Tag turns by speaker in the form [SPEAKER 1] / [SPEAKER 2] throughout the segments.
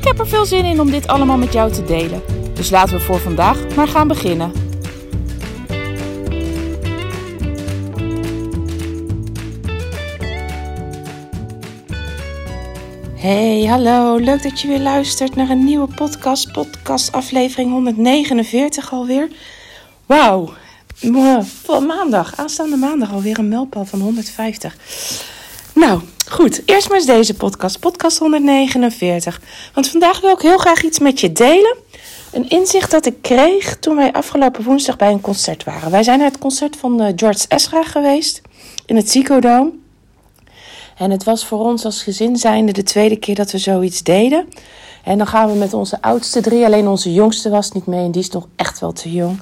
[SPEAKER 1] Ik heb er veel zin in om dit allemaal met jou te delen. Dus laten we voor vandaag maar gaan beginnen. Hey, hallo. Leuk dat je weer luistert naar een nieuwe podcast. Podcast aflevering 149 alweer. Wauw. Voor maandag, aanstaande maandag alweer een mijlpaal van 150. Nou, goed. Eerst maar eens deze podcast. Podcast 149. Want vandaag wil ik heel graag iets met je delen. Een inzicht dat ik kreeg toen wij afgelopen woensdag bij een concert waren. Wij zijn naar het concert van eh, George Ezra geweest in het Ziggo En het was voor ons als gezin zijnde de tweede keer dat we zoiets deden. En dan gaan we met onze oudste drie. Alleen onze jongste was niet mee en die is nog echt wel te jong.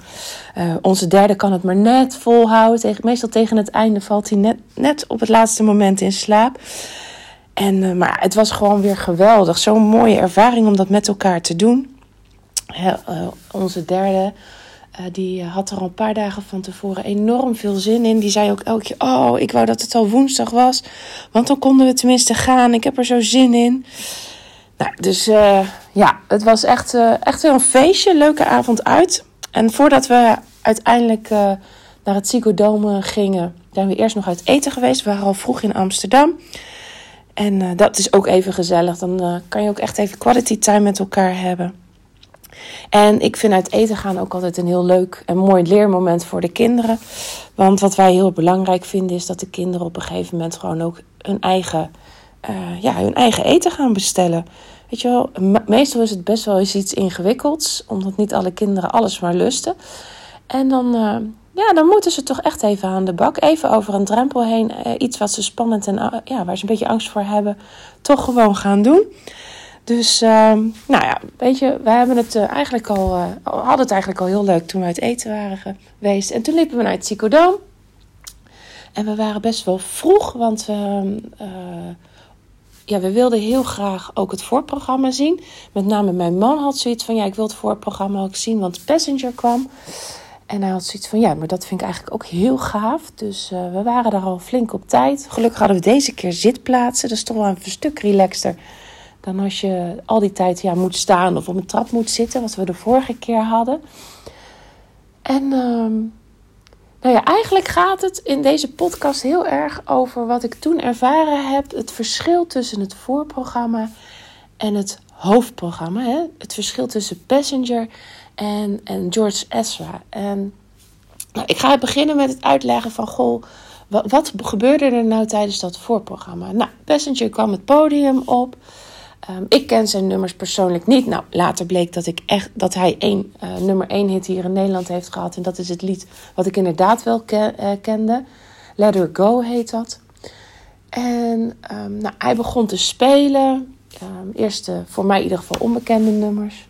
[SPEAKER 1] Uh, onze derde kan het maar net volhouden. Tegen, meestal tegen het einde valt hij net, net op het laatste moment in slaap. En, uh, maar het was gewoon weer geweldig. Zo'n mooie ervaring om dat met elkaar te doen. Uh, onze derde, die had er al een paar dagen van tevoren enorm veel zin in. Die zei ook elke keer, oh, ik wou dat het al woensdag was. Want dan konden we tenminste gaan. Ik heb er zo zin in. Nou, dus uh, ja, het was echt, uh, echt weer een feestje. Leuke avond uit. En voordat we uiteindelijk uh, naar het Ziggo gingen, zijn we eerst nog uit eten geweest. We waren al vroeg in Amsterdam. En dat is ook even gezellig. Dan kan je ook echt even quality time met elkaar hebben. En ik vind uit eten gaan ook altijd een heel leuk en mooi leermoment voor de kinderen. Want wat wij heel belangrijk vinden is dat de kinderen op een gegeven moment gewoon ook hun eigen ja, hun eigen eten gaan bestellen. Weet je wel, meestal is het best wel eens iets ingewikkelds, omdat niet alle kinderen alles maar lusten. En dan, uh, ja, dan moeten ze toch echt even aan de bak, even over een drempel heen, uh, iets wat ze spannend en ja, waar ze een beetje angst voor hebben, toch gewoon gaan doen. Dus, ehm, nou ja, weet je, wij hebben het eigenlijk al, hadden het eigenlijk al heel leuk toen we uit eten waren geweest. En toen liepen we naar het Psychodoom. En we waren best wel vroeg, want we ja, we wilden heel graag ook het voorprogramma zien. Met name mijn man had zoiets van: ja, ik wil het voorprogramma ook zien, want Passenger kwam. En hij had zoiets van: ja, maar dat vind ik eigenlijk ook heel gaaf. Dus uh, we waren er al flink op tijd. Gelukkig hadden we deze keer zitplaatsen. Dat is toch wel een stuk relaxter dan als je al die tijd ja, moet staan of op een trap moet zitten, wat we de vorige keer hadden. En. Uh, nou ja, eigenlijk gaat het in deze podcast heel erg over wat ik toen ervaren heb. Het verschil tussen het voorprogramma en het hoofdprogramma. Hè? Het verschil tussen Passenger en, en George Ezra. En nou, ik ga beginnen met het uitleggen van, goh, wat, wat gebeurde er nou tijdens dat voorprogramma? Nou, Passenger kwam het podium op. Um, ik ken zijn nummers persoonlijk niet. Nou, later bleek dat, ik echt, dat hij één, uh, nummer 1 hit hier in Nederland heeft gehad. En dat is het lied wat ik inderdaad wel ke uh, kende. Let Her Go heet dat. En um, nou, hij begon te spelen. Um, eerst uh, voor mij in ieder geval onbekende nummers.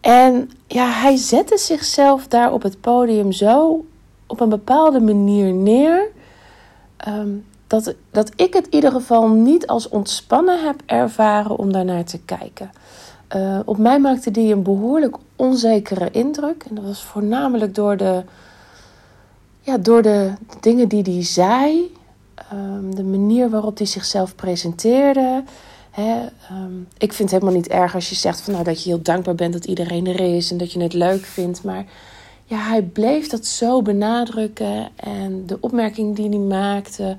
[SPEAKER 1] En ja, hij zette zichzelf daar op het podium zo op een bepaalde manier neer. Dat, dat ik het in ieder geval niet als ontspannen heb ervaren om daarnaar te kijken. Uh, op mij maakte die een behoorlijk onzekere indruk. En dat was voornamelijk door de, ja, door de dingen die hij zei. Um, de manier waarop hij zichzelf presenteerde. Um, ik vind het helemaal niet erg als je zegt van, nou, dat je heel dankbaar bent dat iedereen er is en dat je het leuk vindt. Maar ja, hij bleef dat zo benadrukken. En de opmerking die hij maakte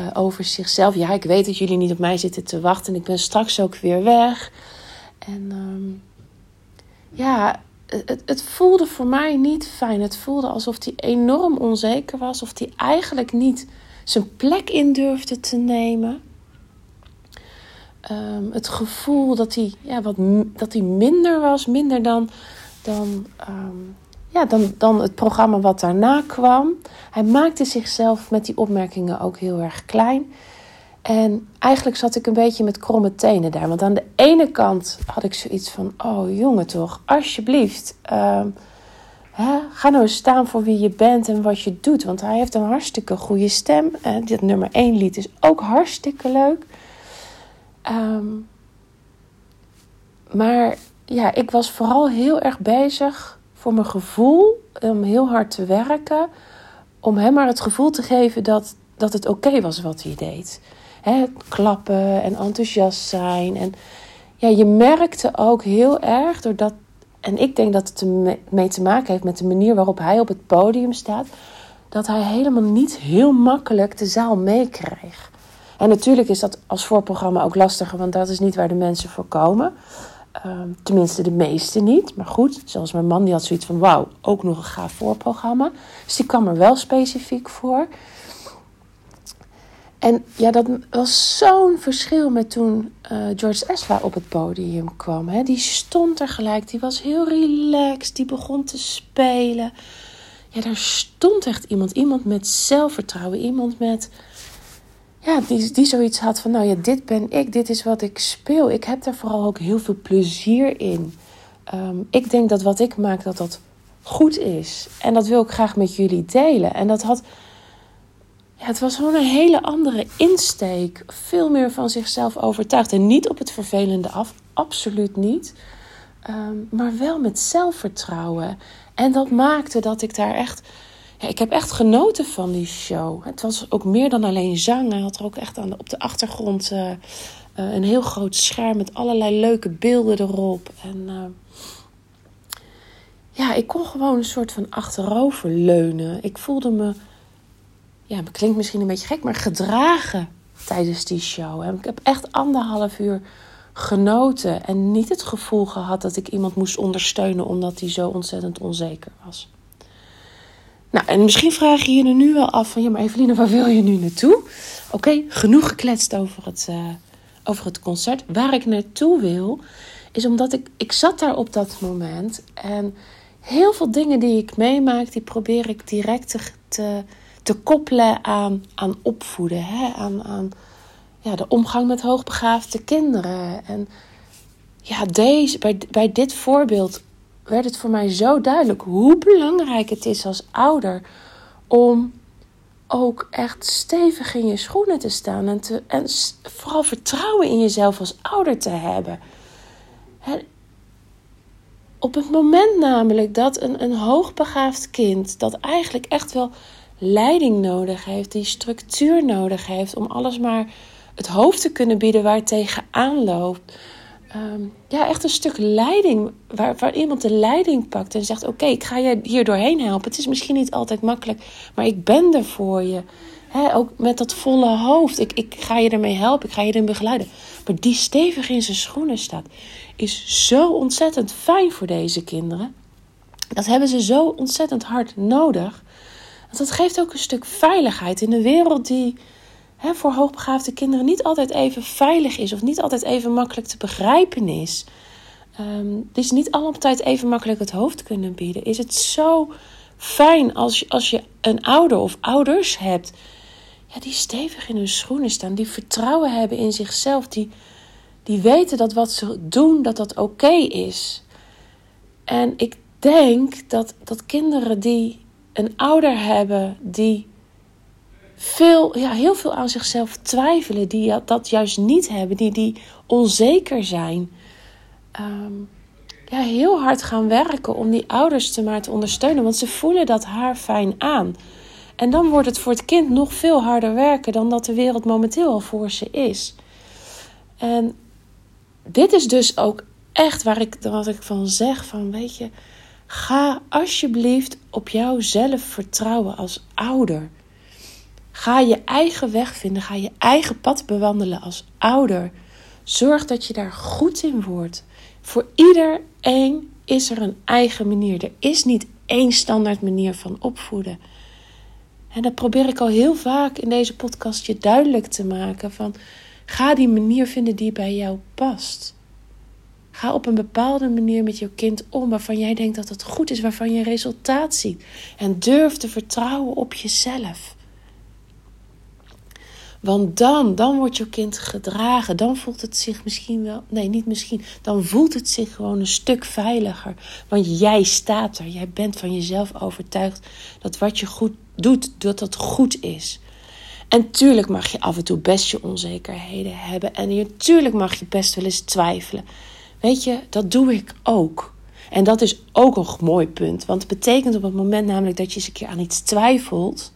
[SPEAKER 1] uh, over zichzelf. Ja, ik weet dat jullie niet op mij zitten te wachten. En ik ben straks ook weer weg. En um, ja, het, het voelde voor mij niet fijn. Het voelde alsof hij enorm onzeker was. Of hij eigenlijk niet zijn plek in durfde te nemen. Um, het gevoel dat hij, ja, wat, dat hij minder was. Minder dan, dan um, ja, dan, dan het programma wat daarna kwam. Hij maakte zichzelf met die opmerkingen ook heel erg klein. En eigenlijk zat ik een beetje met kromme tenen daar. Want aan de ene kant had ik zoiets van: oh jongen, toch, alsjeblieft. Uh, hè, ga nou eens staan voor wie je bent en wat je doet. Want hij heeft een hartstikke goede stem. Uh, dit nummer 1 lied is ook hartstikke leuk. Um, maar ja, ik was vooral heel erg bezig voor mijn gevoel om heel hard te werken. Om hem maar het gevoel te geven dat, dat het oké was wat hij deed. Klappen en enthousiast zijn. En ja, je merkte ook heel erg doordat. En ik denk dat het ermee te maken heeft met de manier waarop hij op het podium staat. Dat hij helemaal niet heel makkelijk de zaal meekrijgt. En natuurlijk is dat als voorprogramma ook lastiger, want dat is niet waar de mensen voor komen. Ehm, tenminste, de meeste niet. Maar goed, zoals mijn man, die had zoiets van: wauw, ook nog een gaaf voorprogramma. Dus die kwam er wel specifiek voor. En ja, dat was zo'n verschil met toen uh, George Esla op het podium kwam. Hè. Die stond er gelijk, die was heel relaxed, die begon te spelen. Ja, daar stond echt iemand. Iemand met zelfvertrouwen, iemand met ja, die, die zoiets had van, nou ja, dit ben ik, dit is wat ik speel. Ik heb daar vooral ook heel veel plezier in. Ehm, ik denk dat wat ik maak, dat dat goed is. En dat wil ik graag met jullie delen. En dat had, ja, het was gewoon een hele andere insteek. Veel meer van zichzelf overtuigd. En niet op het vervelende af, absoluut niet. Ehm, maar wel met zelfvertrouwen. En dat maakte dat ik daar echt ik heb echt genoten van die show. Het was ook meer dan alleen zang. Hij had er ook echt aan op de achtergrond uh, uh, een heel groot scherm met allerlei leuke beelden erop. En uh, ja, ik kon gewoon een soort van achterover leunen. Ik voelde me, ja, het klinkt misschien een beetje gek, maar gedragen tijdens die show. En ik heb echt anderhalf uur genoten en niet het gevoel gehad dat ik iemand moest ondersteunen omdat hij zo ontzettend onzeker was. Nou, en misschien vraag je je nu wel af van... ja, maar Eveline, waar wil je nu naartoe? Oké, genoeg gekletst over het, uh, over het concert. Waar ik naartoe wil, is omdat ik... Ik zat daar op dat moment en heel veel dingen die ik meemaak... die probeer ik direct te, te, te koppelen aan, aan opvoeden. Hè? Aan, aan ja, de omgang met hoogbegaafde kinderen. En ja, deze, bij, bij dit voorbeeld werd het voor mij zo duidelijk hoe belangrijk het is als ouder om ook echt stevig in je schoenen te staan en, te, en vooral vertrouwen in jezelf als ouder te hebben. op het moment namelijk dat een, een hoogbegaafd kind, dat eigenlijk echt wel leiding nodig heeft, die structuur nodig heeft om alles maar het hoofd te kunnen bieden waar het tegenaan loopt Ehm, ja, echt een stuk leiding. Waar, waar iemand de leiding pakt en zegt: Oké, ik ga je hier doorheen helpen. Het is misschien niet altijd makkelijk, maar ik ben er voor je. ook met dat volle hoofd. Ik, ik ga je ermee helpen, ik ga je erin begeleiden. Maar die stevig in zijn schoenen staat, is zo ontzettend fijn voor deze kinderen. Dat hebben ze zo ontzettend hard nodig. Want dat geeft ook een stuk veiligheid in een wereld die voor hoogbegaafde kinderen niet altijd even veilig is of niet altijd even makkelijk te begrijpen is. Um, dus niet altijd even makkelijk het hoofd kunnen bieden. Is het zo fijn als je, als je een ouder of ouders hebt ja, die stevig in hun schoenen staan, die vertrouwen hebben in zichzelf, die, die weten dat wat ze doen, dat dat oké is. En ik denk dat, dat kinderen die een ouder hebben die veel, ja, heel veel aan zichzelf twijfelen, die dat juist niet hebben, die, die onzeker zijn. Ehm, ja, heel hard gaan werken om die ouders te maar te ondersteunen, want ze voelen dat haar fijn aan. En dan wordt het voor het kind nog veel harder werken dan dat de wereld momenteel al voor ze is. En dit is dus ook echt waar ik, wat ik van zeg: van weet je, ga alsjeblieft op jouzelf vertrouwen als ouder. Ga je eigen weg vinden, ga je eigen pad bewandelen als ouder. Zorg dat je daar goed in wordt. Voor iedereen is er een eigen manier. Er is niet één standaard manier van opvoeden. En dat probeer ik al heel vaak in deze podcast je duidelijk te maken. Van, ga die manier vinden die bij jou past. Ga op een bepaalde manier met jouw kind om waarvan jij denkt dat het goed is, waarvan je resultaat ziet. En durf te vertrouwen op jezelf. Want dan, dan wordt je kind gedragen. Dan voelt het zich misschien wel, nee, niet misschien. Dan voelt het zich gewoon een stuk veiliger. Want jij staat er. Jij bent van jezelf overtuigd dat wat je goed doet, dat dat goed is. En tuurlijk mag je af en toe best je onzekerheden hebben. En natuurlijk mag je best wel eens twijfelen. Weet je, dat doe ik ook. En dat is ook een mooi punt. Want het betekent op het moment namelijk dat je eens een keer aan iets twijfelt.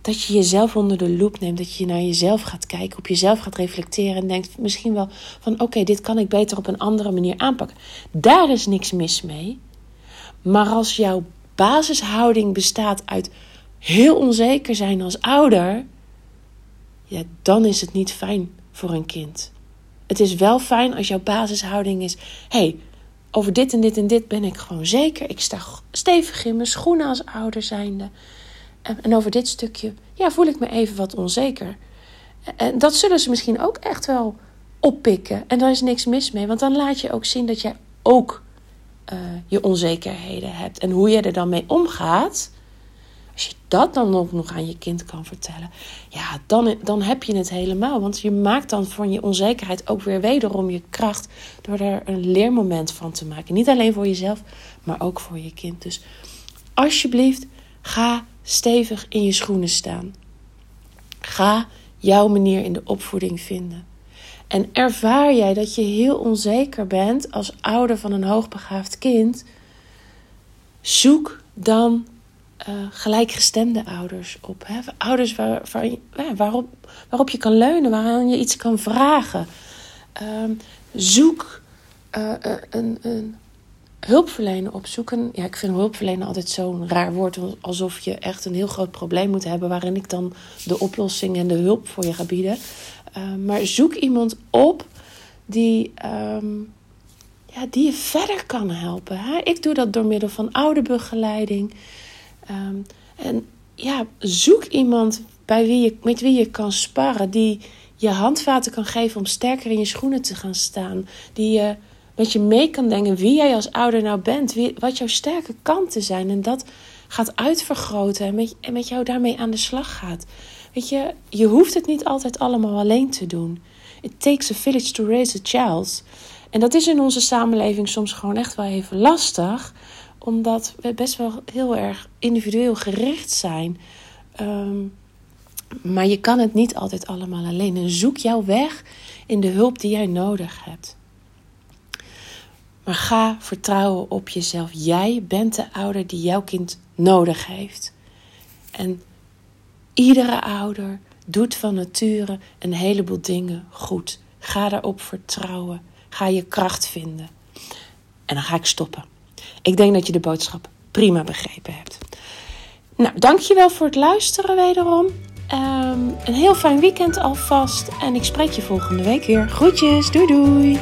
[SPEAKER 1] Dat je jezelf onder de loep neemt. Dat je naar jezelf gaat kijken. Op jezelf gaat reflecteren. En denkt misschien wel van oké, dit kan ik beter op een andere manier aanpakken. Daar is niks mis mee. Maar als jouw basishouding bestaat uit heel onzeker zijn als ouder. Ja, dan is het niet fijn voor een kind. Het is wel fijn als jouw basishouding is: hey, over dit en dit en dit ben ik gewoon zeker. Ik sta stevig in mijn schoenen als ouder zijnde. En over dit stukje, ja, voel ik me even wat onzeker. En dat zullen ze misschien ook echt wel oppikken. En daar is niks mis mee, want dan laat je ook zien dat jij ook uh, je onzekerheden hebt. En hoe je er dan mee omgaat, als je dat dan ook nog aan je kind kan vertellen, ja, dan, dan heb je het helemaal. Want je maakt dan van je onzekerheid ook weer wederom je kracht door er een leermoment van te maken. Niet alleen voor jezelf, maar ook voor je kind. Dus alsjeblieft, ga stevig in je schoenen staan. Ga jouw manier in de opvoeding vinden. En ervaar jij dat je heel onzeker bent als ouder van een hoogbegaafd kind, zoek dan uh, gelijkgestemde ouders op. Hè? Ouders waar, waar, waarop, waarop je kan leunen, waaraan je iets kan vragen. Um, zoek uh, een, een hulpverlener opzoeken. Ja, ik vind hulpverlener altijd zo'n raar woord. Alsof je echt een heel groot probleem moet hebben. Waarin ik dan de oplossing en de hulp voor je ga bieden. Uh, maar zoek iemand op die, um, ja, die je verder kan helpen. Hè? Ik doe dat door middel van ouderbegeleiding. Um, en ja, zoek iemand bij wie je, met wie je kan sparren. Die je handvaten kan geven om sterker in je schoenen te gaan staan. Die je met je mee kan denken wie jij als ouder nou bent. Wat jouw sterke kanten zijn. En dat gaat uitvergroten en met, en met jou daarmee aan de slag gaat. Weet je, je hoeft het niet altijd allemaal alleen te doen. It takes a village to raise a child. En dat is in onze samenleving soms gewoon echt wel even lastig omdat we best wel heel erg individueel gericht zijn. Ehm, maar je kan het niet altijd allemaal alleen. En zoek jouw weg in de hulp die jij nodig hebt. Maar ga vertrouwen op jezelf. Jij bent de ouder die jouw kind nodig heeft. En iedere ouder doet van nature een heleboel dingen goed. Ga daarop vertrouwen. Ga je kracht vinden. En dan ga ik stoppen. Ik denk dat je de boodschap prima begrepen hebt. Nou, dankjewel voor het luisteren wederom. Um, een heel fijn weekend alvast. En ik spreek je volgende week weer. Groetjes, doei doei.